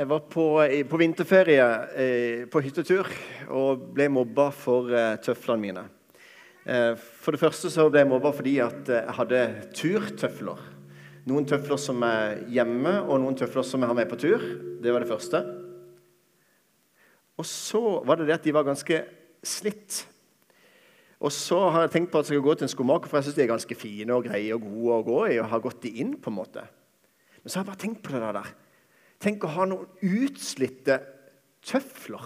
Jeg var på, på vinterferie eh, på hyttetur og ble mobba for eh, tøflene mine. Eh, for det første så ble jeg mobba fordi at jeg hadde turtøfler. Noen tøfler som er hjemme, og noen tøfler som jeg har med på tur. Det var det første. Og så var det det at de var ganske slitt. Og så har jeg tenkt på at jeg skal gå til en skomaker, for jeg syns de er ganske fine og greie og gode å gå i. og har gått de inn på en måte. Men så har jeg bare tenkt på det der. Tenk å ha noen utslitte tøfler.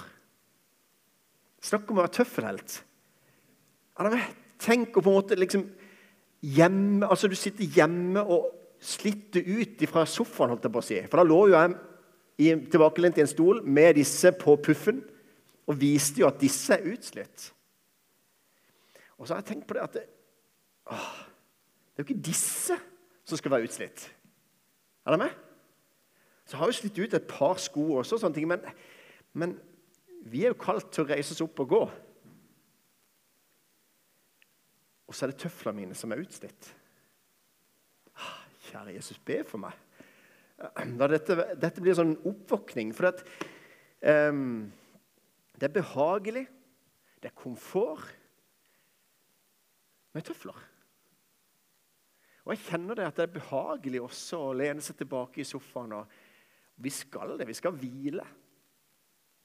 Snakk om å være tøffelhelt. Tenk å på en måte liksom hjemme, altså Du sitter hjemme og slitter ut fra sofaen, holdt jeg på å si. For da lå jo jeg tilbakelent i en stol med disse på puffen og viste jo at disse er utslitt. Og så har jeg tenkt på det at det, åh, det er jo ikke disse som skal være utslitt. Er det med? Så har vi slitt ut et par sko også, sånne ting, men, men vi er jo kalt til å reise oss opp og gå. Og så er det tøflene mine som er utslitt. Ah, kjære Jesus, be for meg. Dette, dette blir sånn oppvåkning. For at, um, det er behagelig, det er komfort med tøfler. Og jeg kjenner det at det er behagelig også å lene seg tilbake i sofaen og vi skal det. Vi skal hvile.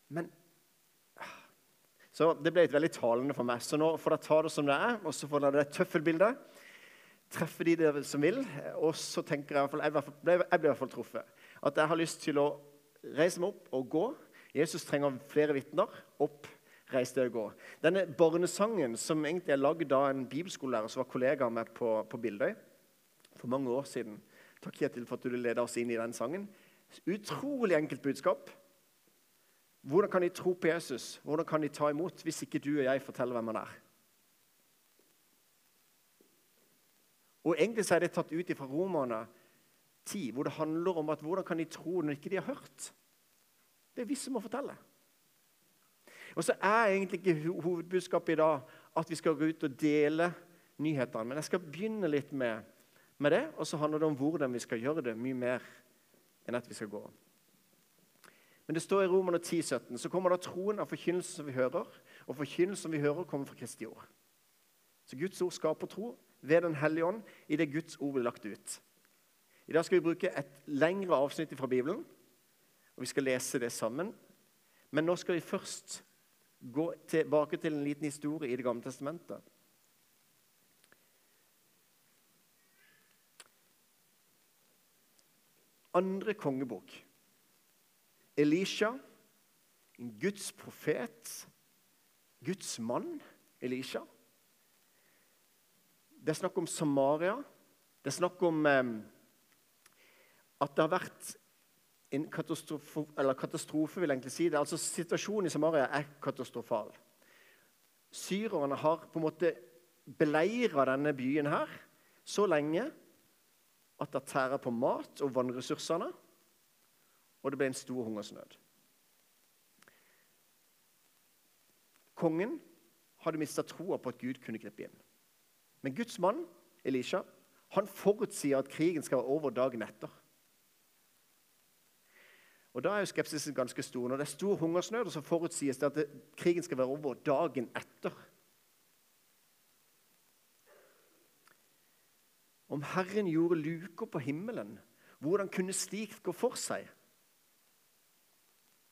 Men ah. Så det ble litt veldig talende for meg. Så nå får dere ta det som det er, og så får dere det tøffelbildet. Treffe de dere som vil. Og så tenker jeg, i hvert fall, jeg, blir i hvert fall truffet. At jeg har lyst til å reise meg opp og gå. Jesus trenger flere vitner. Opp, reis deg og gå. Denne barnesangen, som egentlig er lagd av en bibelskolelærer som var kollega meg på, på Bildøy for mange år siden. Takk Kjetil for at du leder oss inn i den sangen. Utrolig enkelt budskap. Hvordan kan de tro på Jesus? Hvordan kan de ta imot hvis ikke du og jeg forteller hvem han er? Og Egentlig er det tatt ut fra Romerne 10, hvor det handler om at hvordan kan de tro når ikke de har hørt? Det er vi som må fortelle. Og så er egentlig ikke hovedbudskapet i dag at vi skal gå ut og dele nyhetene. Men jeg skal begynne litt med, med det, og så handler det om hvordan vi skal gjøre det mye mer enn at vi skal gå. Men det står i Romerne 10, 17, så kommer da troen av forkynnelsen som vi hører, og forkynnelsen vi hører, kommer fra Kristi ord. Så Guds ord skaper tro ved Den hellige ånd i det Guds ord blir lagt ut. I dag skal vi bruke et lengre avsnitt fra Bibelen, og vi skal lese det sammen. Men nå skal vi først gå tilbake til en liten historie i Det gamle testamentet. Andre kongebok. Elisha, en Guds profet, Guds mann, Elisha. Det er snakk om Samaria. Det er snakk om eh, at det har vært en katastrofe, eller katastrofe, vil jeg egentlig si det. Altså Situasjonen i Samaria er katastrofal. Syrerne har på en måte beleira denne byen her så lenge at det tærer på mat og vannressursene, og det ble en stor hungersnød. Kongen hadde mista troa på at Gud kunne gripe inn. Men Guds mann, Elisha, han forutsier at krigen skal være over dagen etter. Og Da er jo skepsisen ganske stor. Når det er stor hungersnød, så forutsies det at krigen skal være over dagen etter. Om Herren gjorde luker på himmelen, hvordan kunne slikt gå for seg?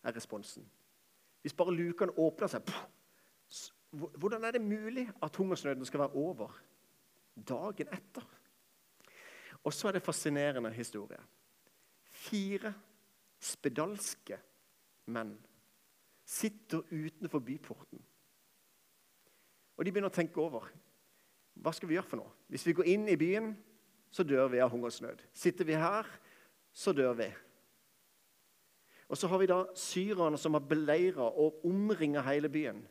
er responsen. Hvis bare lukene åpner seg, hvordan er det mulig at hungersnøden skal være over dagen etter? Og så er det fascinerende historie. Fire spedalske menn sitter utenfor byporten. Og de begynner å tenke over hva skal vi gjøre for noe. Hvis vi går inn i byen, så dør vi av hungersnød. Sitter vi her, så dør vi. Og så har vi da syrerne som har beleira og omringa hele byen.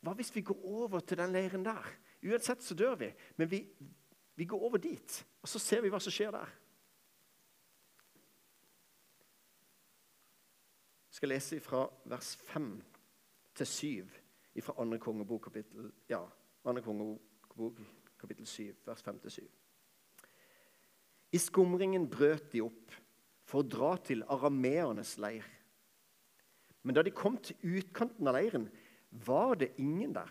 Hva hvis vi går over til den leiren der? Uansett så dør vi, men vi, vi går over dit. Og så ser vi hva som skjer der. Jeg skal lese fra vers 5 til 7 fra 2. kongebok kapittel, ja, 2. kongebok kapittel 7, vers 5 til 7. I skumringen brøt de opp for å dra til arameernes leir. Men da de kom til utkanten av leiren, var det ingen der.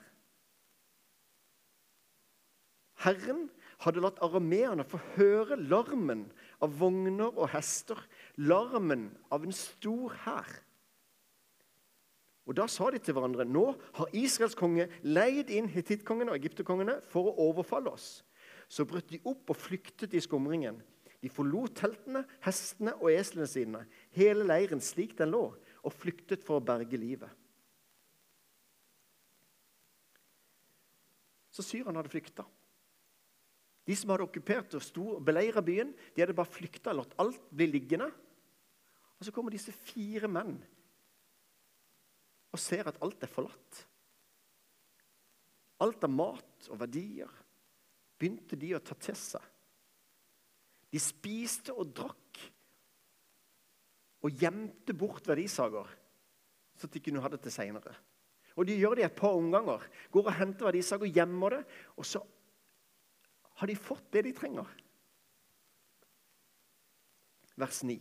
Herren hadde latt arameerne få høre larmen av vogner og hester, larmen av en stor hær. Og Da sa de til hverandre nå har Israels konge leid inn hittitkongene og egypterkongene for å overfalle oss. Så brøt de opp og flyktet i skumringen. De forlot teltene, hestene og eslene sine, hele leiren slik den lå, og flyktet for å berge livet. Så syrerne hadde flykta. De som hadde okkupert og og beleira byen, de hadde bare flykta og latt alt bli liggende. Og så kommer disse fire menn og ser at alt er forlatt. Alt av mat og verdier begynte de å ta til seg. De spiste og drakk og gjemte bort verdisaker, så de kunne ha det til seinere. Og de gjør det i et par omganger. Går og henter verdisaker, gjemmer det, og så har de fått det de trenger. Vers 9.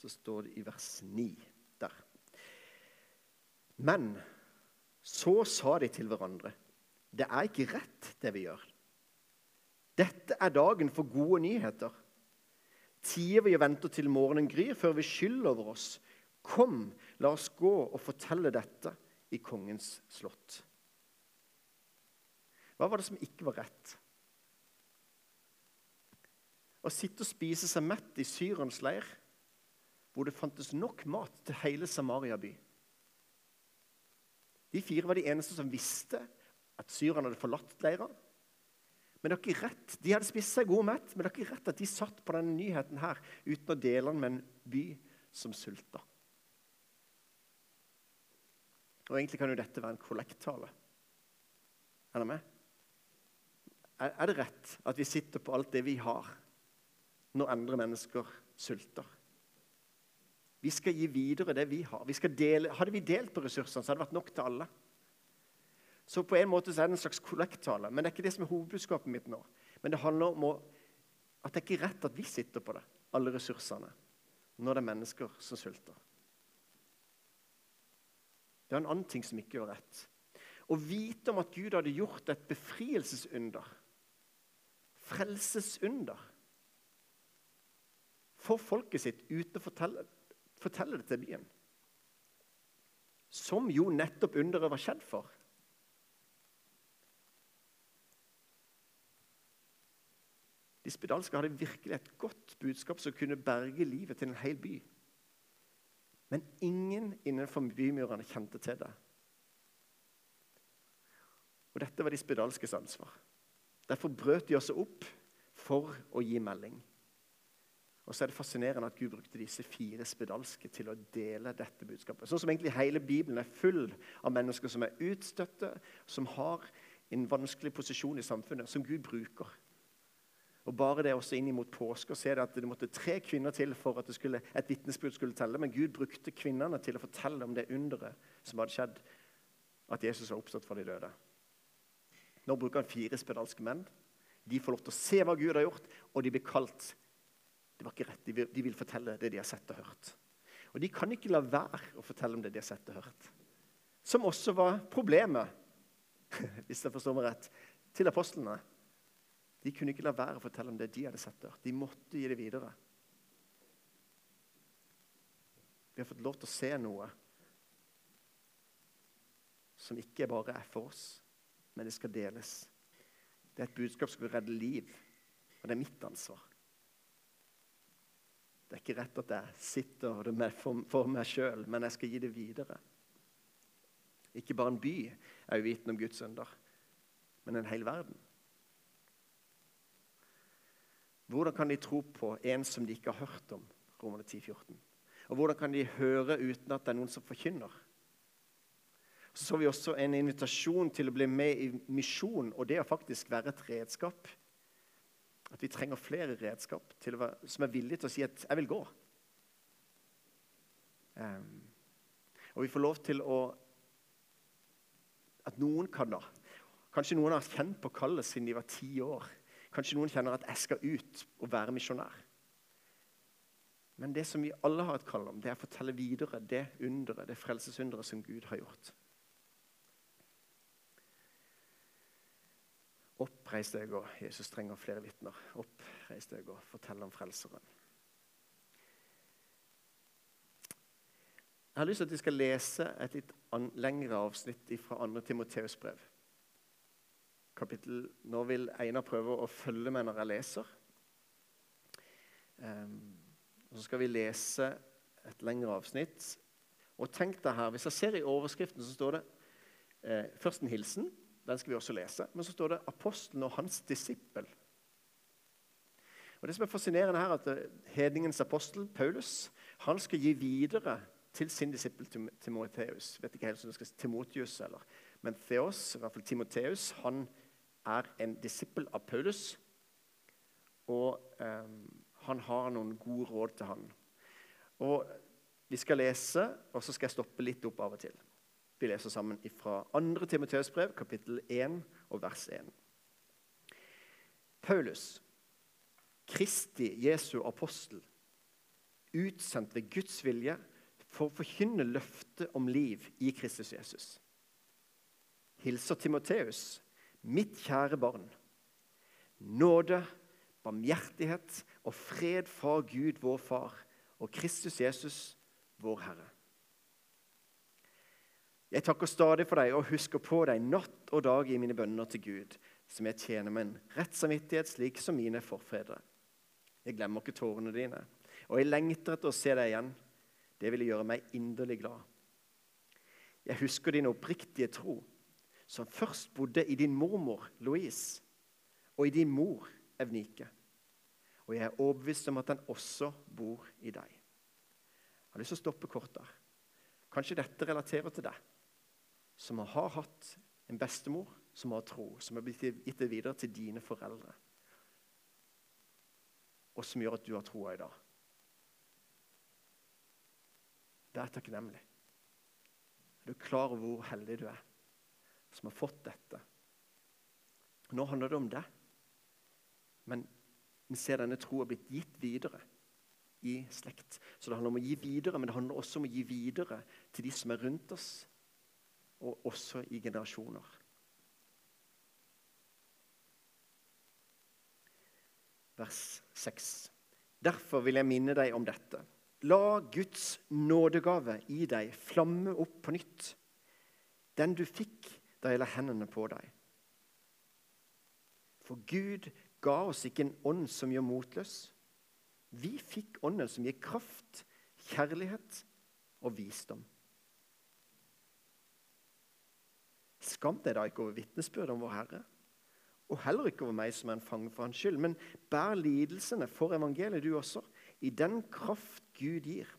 Så står det i vers 9 der. Men så sa de til hverandre, det er ikke rett, det vi gjør. Dette er dagen for gode nyheter. Tider vi venter til morgenen gryr, før vi skylder over oss Kom, la oss gå og fortelle dette i kongens slott. Hva var det som ikke var rett? Å sitte og spise seg mett i Syrens leir, hvor det fantes nok mat til hele Samaria by. De fire var de eneste som visste at syrerne hadde forlatt leira. Men er ikke rett. De hadde spist seg god mett, men ikke rett at de satt på denne nyheten her uten å dele den med en by som sulta. Og Egentlig kan jo dette være en kollekttale. Er dere med? Er det rett at vi sitter på alt det vi har, når andre mennesker sulter? Vi skal gi videre det vi har. Vi dele, hadde vi delt på ressursene, så hadde det vært nok til alle. Så på en måte så er det en slags kollekttale. Men det er ikke det som er hovedbudskapet mitt nå. Men det handler om at det er ikke rett at vi sitter på det, alle ressursene, når det er mennesker som sulter. Det er en annen ting som ikke gjør rett. Å vite om at Gud hadde gjort et befrielsesunder, frelsesunder, for folket sitt uten å fortelle, fortelle det til byen. Som jo nettopp underet var skjedd for. De spedalske hadde virkelig et godt budskap som kunne berge livet til en hel by. Men ingen innenfor bymurene kjente til det. Og Dette var de spedalskes ansvar. Derfor brøt de også opp for å gi melding. Og så er det fascinerende at Gud brukte disse fire spedalske til å dele dette budskapet. Sånn som egentlig hele Bibelen er full av mennesker som er utstøtte, som har en vanskelig posisjon i samfunnet, som Gud bruker og Bare det også inn mot påske å se det at det måtte tre kvinner til for at skulle, et vitnesbyrd skulle telle. Men Gud brukte kvinnene til å fortelle om det underet som hadde skjedd, at Jesus var oppstått fra de døde. Nå bruker han fire spedalske menn. De får lov til å se hva Gud har gjort, og de blir kalt. Det var ikke rett. De vil, de vil fortelle det de har sett og hørt. Og de kan ikke la være å fortelle om det de har sett og hørt. Som også var problemet, hvis jeg forstår meg rett, til apostlene. De kunne ikke la være å fortelle om det de hadde sett og hørt. De måtte gi det videre. Vi har fått lov til å se noe som ikke bare er for oss, men det skal deles. Det er et budskap som skal redde liv, og det er mitt ansvar. Det er ikke rett at jeg sitter for meg sjøl, men jeg skal gi det videre. Ikke bare en by er uvitende om Guds under, men en hel verden. Hvordan kan de tro på en som de ikke har hørt om? Romerne 10, 14. Og hvordan kan de høre uten at det er noen som forkynner? Så så vi også en invitasjon til å bli med i misjon, og det å faktisk være et redskap. At vi trenger flere redskap være, som er villige til å si at 'jeg vil gå'. Um, og vi får lov til å At noen kan da Kanskje noen har kjent på kallet siden de var ti år. Kanskje noen kjenner at 'jeg skal ut og være misjonær'. Men det som vi alle har et kall om, det er å fortelle videre det underet, det frelsesunderet som Gud har gjort. Oppreis deg og Jesus trenger flere vitner. Oppreis deg og fortell om Frelseren. Jeg har lyst til at vi skal lese et litt lengre avsnitt fra 2. Timoteus brev. Kapittel, nå vil Einar prøve å følge med når jeg leser. Um, og Så skal vi lese et lengre avsnitt. Og tenk deg her, Hvis jeg ser i overskriften, så står det eh, først en hilsen. Den skal vi også lese. Men så står det 'apostelen og hans disippel'. Og Det som er fascinerende her, er at eh, hedningens apostel, Paulus, han skal gi videre til sin disippel Timoteus. Vet ikke helt om det skal Timotius eller Men Theos, i hvert fall Timoteus, han er en disippel av Paulus. Og eh, han har noen gode råd til han. Og Vi skal lese, og så skal jeg stoppe litt opp av og til. Vi leser sammen fra 2. Timoteus brev, kapittel 1 og vers 1. Paulus, Kristi Jesu apostel, utsendt ved Guds vilje for å forkynne løftet om liv i Kristus Jesus. Hilser Timoteus, mitt kjære barn. Nåde, barmhjertighet og fred fra Gud, vår Far, og Kristus Jesus, vår Herre. Jeg takker stadig for deg og husker på deg natt og dag i mine bønner til Gud, som jeg tjener med en rett samvittighet slik som mine forfedre. Jeg glemmer ikke tårene dine, og jeg lengter etter å se deg igjen. Det ville gjøre meg inderlig glad. Jeg husker din oppriktige tro, som først bodde i din mormor Louise og i din mor Evnike. Og jeg er overbevist om at den også bor i deg. Jeg har lyst til å stoppe kort der. Kanskje dette relaterer til deg som har hatt en bestemor som har tro, som har blitt gitt det videre til dine foreldre, og som gjør at du har troa i dag. Det er takknemlig. Er du klar over hvor heldig du er som har fått dette? Nå handler det om det, men vi ser denne troa blitt gitt videre i slekt. Så det handler om å gi videre, men det handler også om å gi videre til de som er rundt oss, og også i generasjoner. Vers 6. Derfor vil jeg minne deg om dette. La Guds nådegave i deg flamme opp på nytt, den du fikk da jeg la hendene på deg. For Gud ga oss ikke en ånd som gjør motløs. Vi fikk ånden som gir kraft, kjærlighet og visdom. Skam deg da ikke over vitnesbyrdet om vår Herre, og heller ikke over meg som er en fange for Hans skyld, men bær lidelsene for evangeliet, du også, i den kraft Gud gir.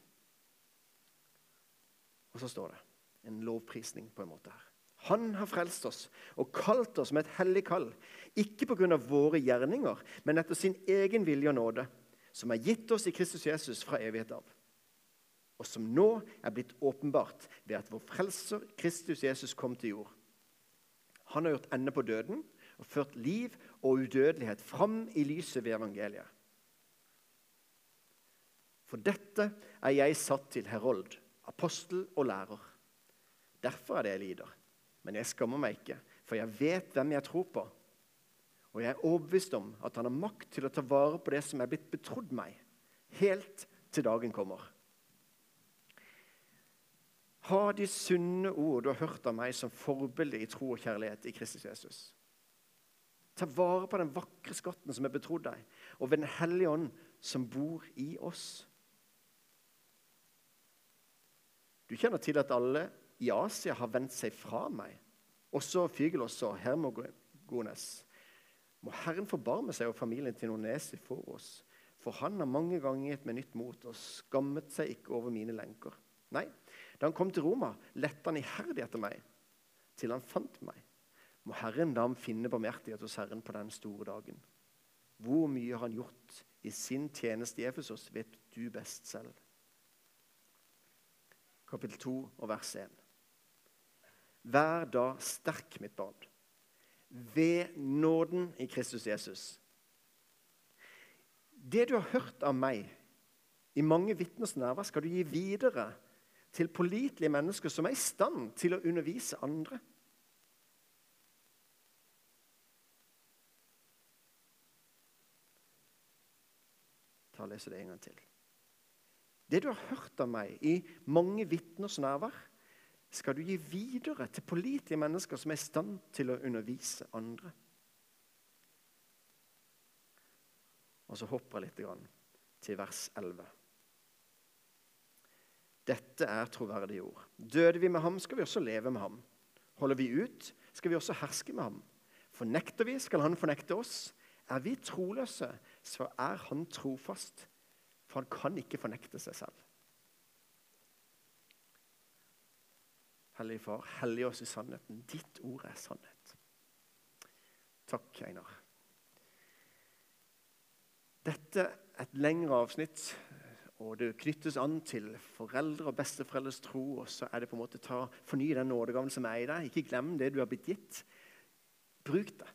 Og så står det en lovprisning på en måte her. Han har frelst oss og kalt oss med et hellig kall, ikke pga. våre gjerninger, men etter sin egen vilje og nåde, som er gitt oss i Kristus Jesus fra evighet av, og som nå er blitt åpenbart ved at vår frelser Kristus Jesus kom til jord. Han har gjort ende på døden og ført liv og udødelighet fram i lyset ved evangeliet. For dette er jeg satt til herold, apostel og lærer. Derfor er det jeg lider. Men jeg skammer meg ikke, for jeg vet hvem jeg tror på. Og jeg er overbevist om at han har makt til å ta vare på det som er blitt betrodd meg, helt til dagen kommer. Ha de sunne ord du har hørt av meg som forbilde i tro og kjærlighet i Kristus Jesus. Ta vare på den vakre skatten som er betrodd deg, og ved Den hellige ånd som bor i oss. Du kjenner til at alle i Asia har vendt seg fra meg, også Fygelos og Hermogones. Må Herren forbarme seg og familien til Nonesi for oss, for han har mange ganger gitt meg nytt mot og skammet seg ikke over mine lenker. Nei, da han kom til Roma, lette han iherdig etter meg, til han fant meg. Må Herren da ham finne barmhjertighet hos Herren på den store dagen. Hvor mye har han gjort i sin tjeneste i Efesos, vet du best selv. Kapittel 2 og vers 1. Vær da sterk, mitt barn. ved nåden i Kristus Jesus. Det du har hørt av meg i mange vitners nærvær, skal du gi videre til pålitelige mennesker som er i stand til å undervise andre. Ta og lese det en gang til. Det du har hørt av meg i mange vitners nærvær, skal du gi videre til pålitelige mennesker som er i stand til å undervise andre. Og så hopper jeg litt til vers 11. Dette er troverdige ord. Døde vi med ham, skal vi også leve med ham. Holder vi ut, skal vi også herske med ham. Fornekter vi, skal han fornekte oss. Er vi troløse, så er han trofast, for han kan ikke fornekte seg selv. Hellige Far, hellig oss i sannheten. Ditt ord er sannhet. Takk, Einar. Dette er et lengre avsnitt, og det knyttes an til foreldre og besteforeldres tro. og så er det på en måte ta, Forny den nådegaven som er i deg. Ikke glem det du har blitt gitt. Bruk det.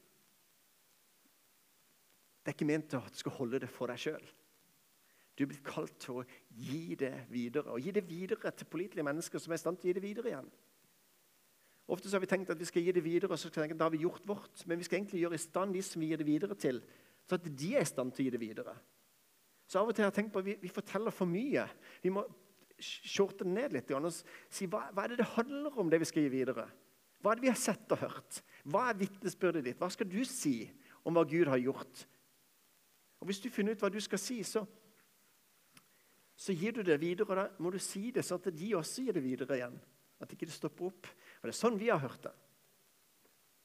Det er ikke ment at du skal holde det for deg sjøl. Du er blitt kalt til å gi det videre. Og gi det videre til pålitelige mennesker som er i stand til å gi det videre igjen. Ofte har vi tenkt at vi skal gi det videre, og så skal vi tenke, da har vi gjort vårt. Men vi skal egentlig gjøre i stand de som vi gir det videre til, så at de er i stand til å gi det videre. Så av og til har jeg tenkt på at vi, vi forteller for mye. Vi må shorte det ned litt og si hva, hva er det det handler om, det vi skal gi videre. Hva er det vi har sett og hørt? Hva er vitnesbyrdet ditt? Hva skal du si om hva Gud har gjort? Og Hvis du finner ut hva du skal si, så, så gir du det videre. og Da må du si det sånn at de også gir det videre igjen. At ikke det stopper opp. Og Det er sånn vi har hørt det.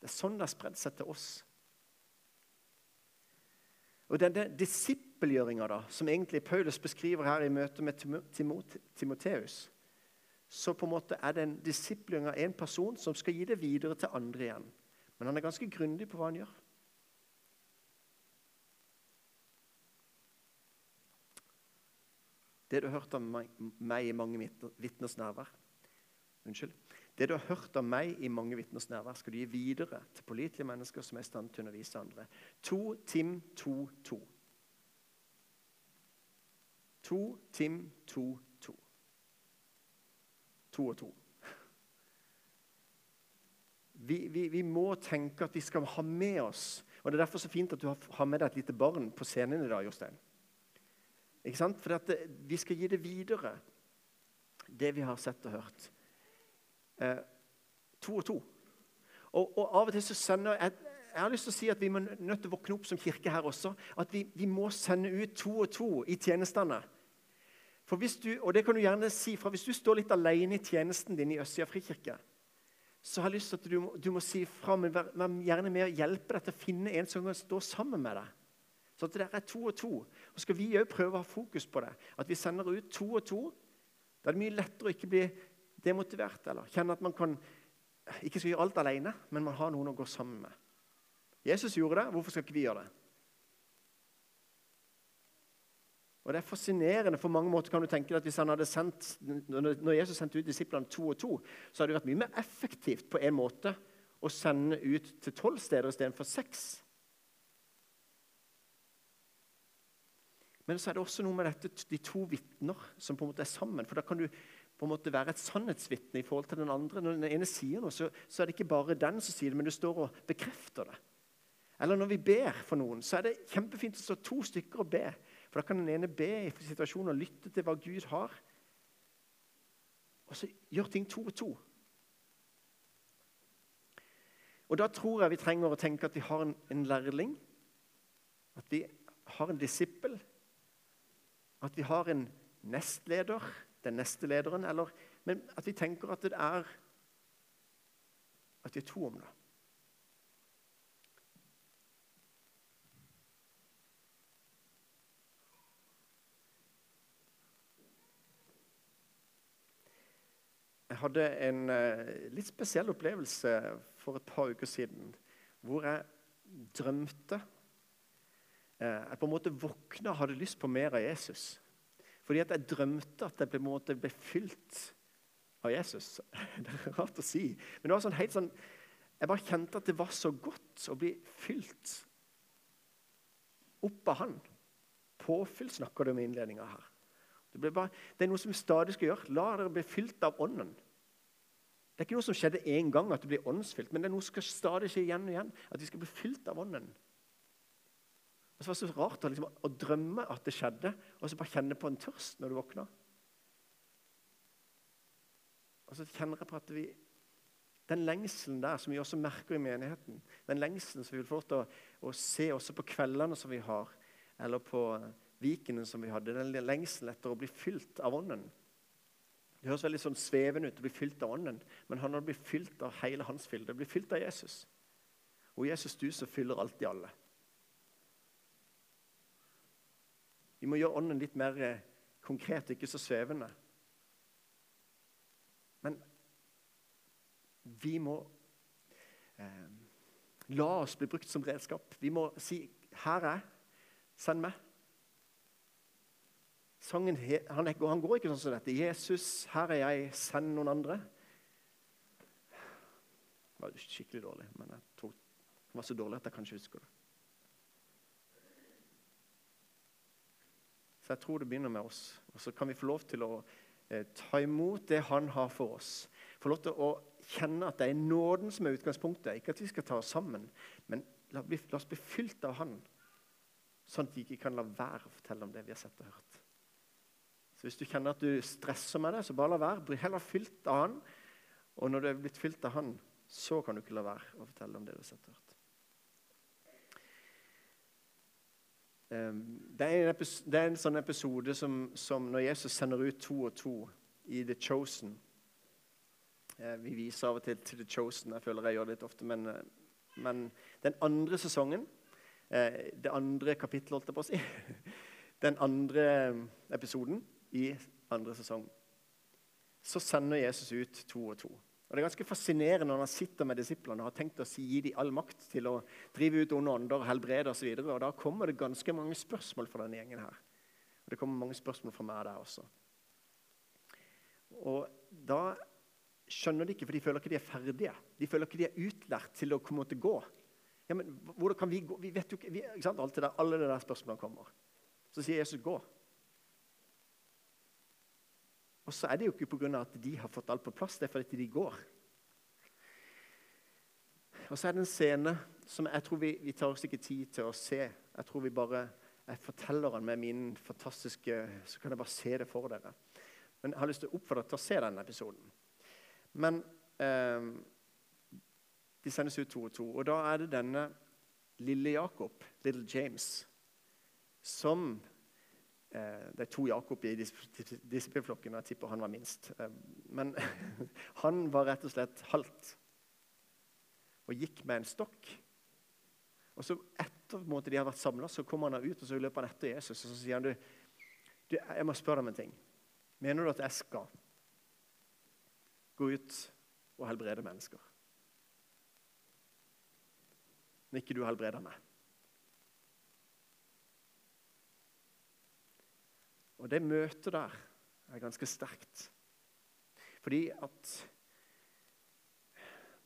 Det er sånn det har spredd seg til oss. Og denne disippelgjøringa som egentlig Paulus beskriver her i møte med Timoteus, så på en måte er det en disippelgjøring av en person som skal gi det videre til andre igjen. Men han er ganske grundig på hva han gjør. Det du har hørt av meg i mange vitners nærvær Unnskyld. Det du har hørt av meg i mange vitners nærvær, skal du gi videre til pålitelige mennesker som er i stand til å undervise andre. 2 Tim 2, 2. 2 Tim 2, 2. To og to. Vi, vi, vi, må tenke at vi skal ha med oss og Det er derfor så fint at du har med deg et lite barn på scenen i dag. Jostein. Ikke sant? For det, vi skal gi det videre, det vi har sett og hørt eh, to og to. Og, og, Av og til så sender jeg, jeg har lyst til å si at Vi må nødt til å våkne opp som kirke her også. At vi, vi må sende ut to og to i tjenestene. For hvis du, og det kan du gjerne si fra, hvis du står litt alene i tjenesten din i Østsida frikirke, så har jeg lyst til at du, du må si fra, men vær, vær gjerne med å hjelpe deg til å finne en som kan stå sammen med deg. Så at det er to og to. Og skal vi òg prøve å ha fokus på det. At vi sender ut to og to. Da er det mye lettere å ikke bli demotivert eller kjenne at man kan ikke skal gjøre alt alene, men man har noen å gå sammen med. Jesus gjorde det. Hvorfor skal ikke vi gjøre det? Og Det er fascinerende. på mange måter kan du tenke at Hvis han hadde sendt, når Jesus sendte ut disiplene to og to, så hadde det vært mye mer effektivt på en måte å sende ut til tolv steder istedenfor seks. Men så er det også noe med dette, de to vitner som på en måte er sammen. For da kan du på en måte være et sannhetsvitne i forhold til den andre. Når den ene sier noe, så, så, er det ikke bare den som sier det, men du står og bekrefter det. Eller når vi ber for noen, så er det kjempefint å stå to stykker og be. For da kan den ene be i situasjonen og lytte til hva Gud har. Og så gjør ting to og to. Og Da tror jeg vi trenger å tenke at vi har en, en lærling, at vi har en disippel, at vi har en nestleder den neste lederen, eller, men at vi tenker at det er at vi er to om det. Jeg hadde en uh, litt spesiell opplevelse for et par uker siden hvor jeg drømte. Uh, jeg på en måte våkna og hadde lyst på mer av Jesus. Fordi at jeg drømte at jeg på en måte ble fylt av Jesus. Det er rart å si. Men det var sånn helt sånn Jeg bare kjente at det var så godt å bli fylt opp av Han. Påfyll snakker du om i innledninga her. Det, bare, det, er noe som vi stadig skal gjøre. La dere bli fylt av Ånden. Det er ikke noe som skjedde én gang, at du blir åndsfylt, men det er noe som skal stadig skje igjen og igjen. At vi skal bli fylt av Ånden. Og så var det så rart å, liksom, å drømme at det skjedde, og så bare kjenne på en tørst når du våkna. Og så kjenner jeg på at vi, den lengselen der som vi også merker i menigheten, den lengselen som vi vil få lov til å, å, se også på kveldene som vi har, eller på vikene som vi hadde, den lengselen etter å bli fylt av Ånden. Det høres veldig sånn svevende ut å bli fylt av Ånden, men han har blitt fylt av hele hans fylde. Bli fylt av Jesus. Og Jesus du som fyller alltid alle. Vi må gjøre Ånden litt mer eh, konkret, ikke så svevende. Men vi må eh, la oss bli brukt som redskap. Vi må si 'Her er Send meg'. Sangen, han, han, går ikke sånn som dette. 'Jesus, her er jeg. Send noen andre'. Det var skikkelig dårlig, men jeg tror det var så dårlig at jeg kanskje husker det. Så jeg tror det begynner med oss. Og så kan vi få lov til å Eh, ta imot det han har for oss. Få lov til å kjenne at det er nåden som er utgangspunktet. Ikke at vi skal ta oss sammen, men la, la oss bli fylt av Han. Sånn at vi ikke kan la være å fortelle om det vi har sett og hørt. Så Hvis du kjenner at du stresser med det, så bare la være. Bli heller fylt av Han. Og når du er blitt fylt av Han, så kan du ikke la være å fortelle om det du har sett og hørt. Det er, en, det er en sånn episode som, som, når Jesus sender ut to og to i The Chosen. Eh, vi viser av og til til The Chosen. Jeg føler jeg gjør det litt ofte. Men, eh, men den andre sesongen, eh, det andre kapittelet, holdt jeg på å si Den andre episoden i andre sesong, så sender Jesus ut to og to. Og Det er ganske fascinerende når han sitter med disiplene og har tenkt å gi dem all makt til å drive ut onde ånder, helbrede osv. Da kommer det ganske mange spørsmål fra denne gjengen her. Og det kommer mange spørsmål fra meg der også. Og da skjønner de ikke, for de føler ikke de er ferdige. De føler ikke de er utlært til å komme til å gå. Ja, men hvordan kan vi gå? Vi vet jo ikke, vi, ikke sant? Alt det der, alle de der spørsmålene kommer. Så sier Jesus 'gå'. Og så er det jo ikke pga. at de har fått alt på plass, det er fordi de går. Og så er det en scene som jeg tror vi, vi tar oss ikke tid til å se. Jeg tror vi bare Jeg forteller den med min fantastiske Så kan jeg bare se det for dere. Men jeg har lyst til å oppfordre dere til å se denne episoden. Men eh, de sendes ut to og to. Og da er det denne lille Jakob, Little James, som det er to Jakob i disippelflokken, og jeg tipper han var minst. Eh, men han var rett og slett halvt og gikk med en stokk. Og så Etter måte, de har vært samla, kommer han ut og så løper han etter Jesus og så sier han, du, du, jeg må spørre deg om en ting. Mener du at jeg skal gå ut og helbrede mennesker? Når ikke du helbreder meg? Og det møtet der er ganske sterkt. Fordi at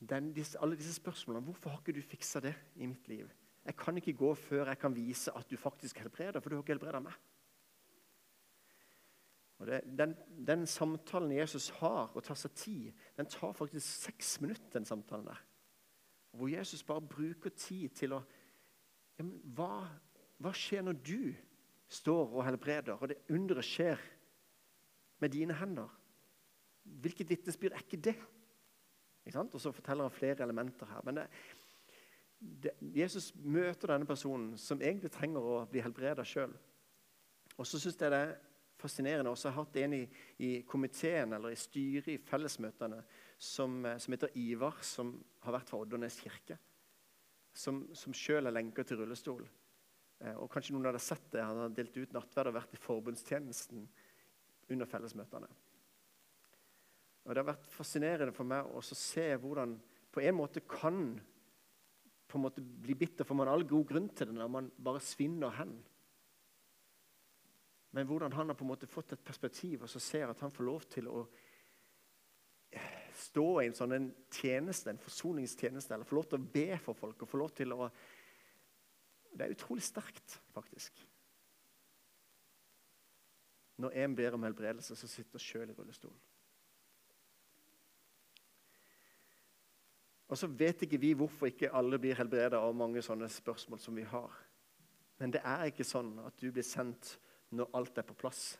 den, disse, alle disse spørsmålene Hvorfor har ikke du fiksa det i mitt liv? Jeg kan ikke gå før jeg kan vise at du faktisk helbreder, for du har ikke helbreda meg. Og det, den, den, samtalen Jesus har og tar seg tid, den tar faktisk seks minutter. den samtalen der. Hvor Jesus bare bruker tid til å ja, men hva, hva skjer når du står og helbreder, og det underet skjer med dine hender. Hvilket vitnesbyrd er ikke det? Ikke og så forteller han flere elementer her. Men det, det, Jesus møter denne personen som egentlig trenger å bli helbreda sjøl. Og så syns jeg det er fascinerende også. Jeg har hatt en i, i komiteen eller i styret i fellesmøtene som, som, heter Ivar, som har vært fra Oddernes kirke. Som, som sjøl er lenka til rullestol. Eh, og kanskje noen hadde sett det. Han hadde delt ut nattverd og vært i forbundstjenesten under fellesmøtene. Og Det har vært fascinerende for meg å se hvordan på en måte kan på en måte bli bitter, for man har all god grunn til det når man bare svinner hen. Men hvordan han har på en måte fått et perspektiv og så ser at han får lov til å stå i en sånn en tjeneste, en forsoningstjeneste, eller få lov til å be for folk og få lov til å Det er utrolig sterkt, faktisk. Når en ber om helbredelse, så sitter sjøl i rullestolen. Og så vet ikke vi hvorfor ikke alle blir helbreda av mange sånne spørsmål som vi har. Men det er ikke sånn at du blir sendt når alt er på plass.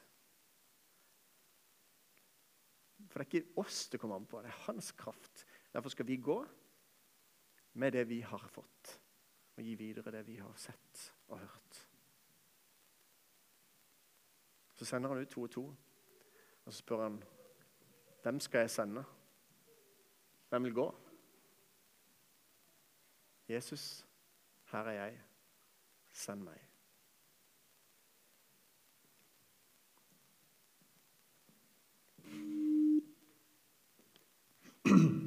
For det er ikke oss det kommer an på, det er hans kraft. Derfor skal vi gå med det vi har fått, og gi videre det vi har sett og hørt. Så sender han ut to og to, og så spør han hvem skal jeg sende? Hvem vil gå? Jesus, her er jeg. Send meg. Mm-hmm.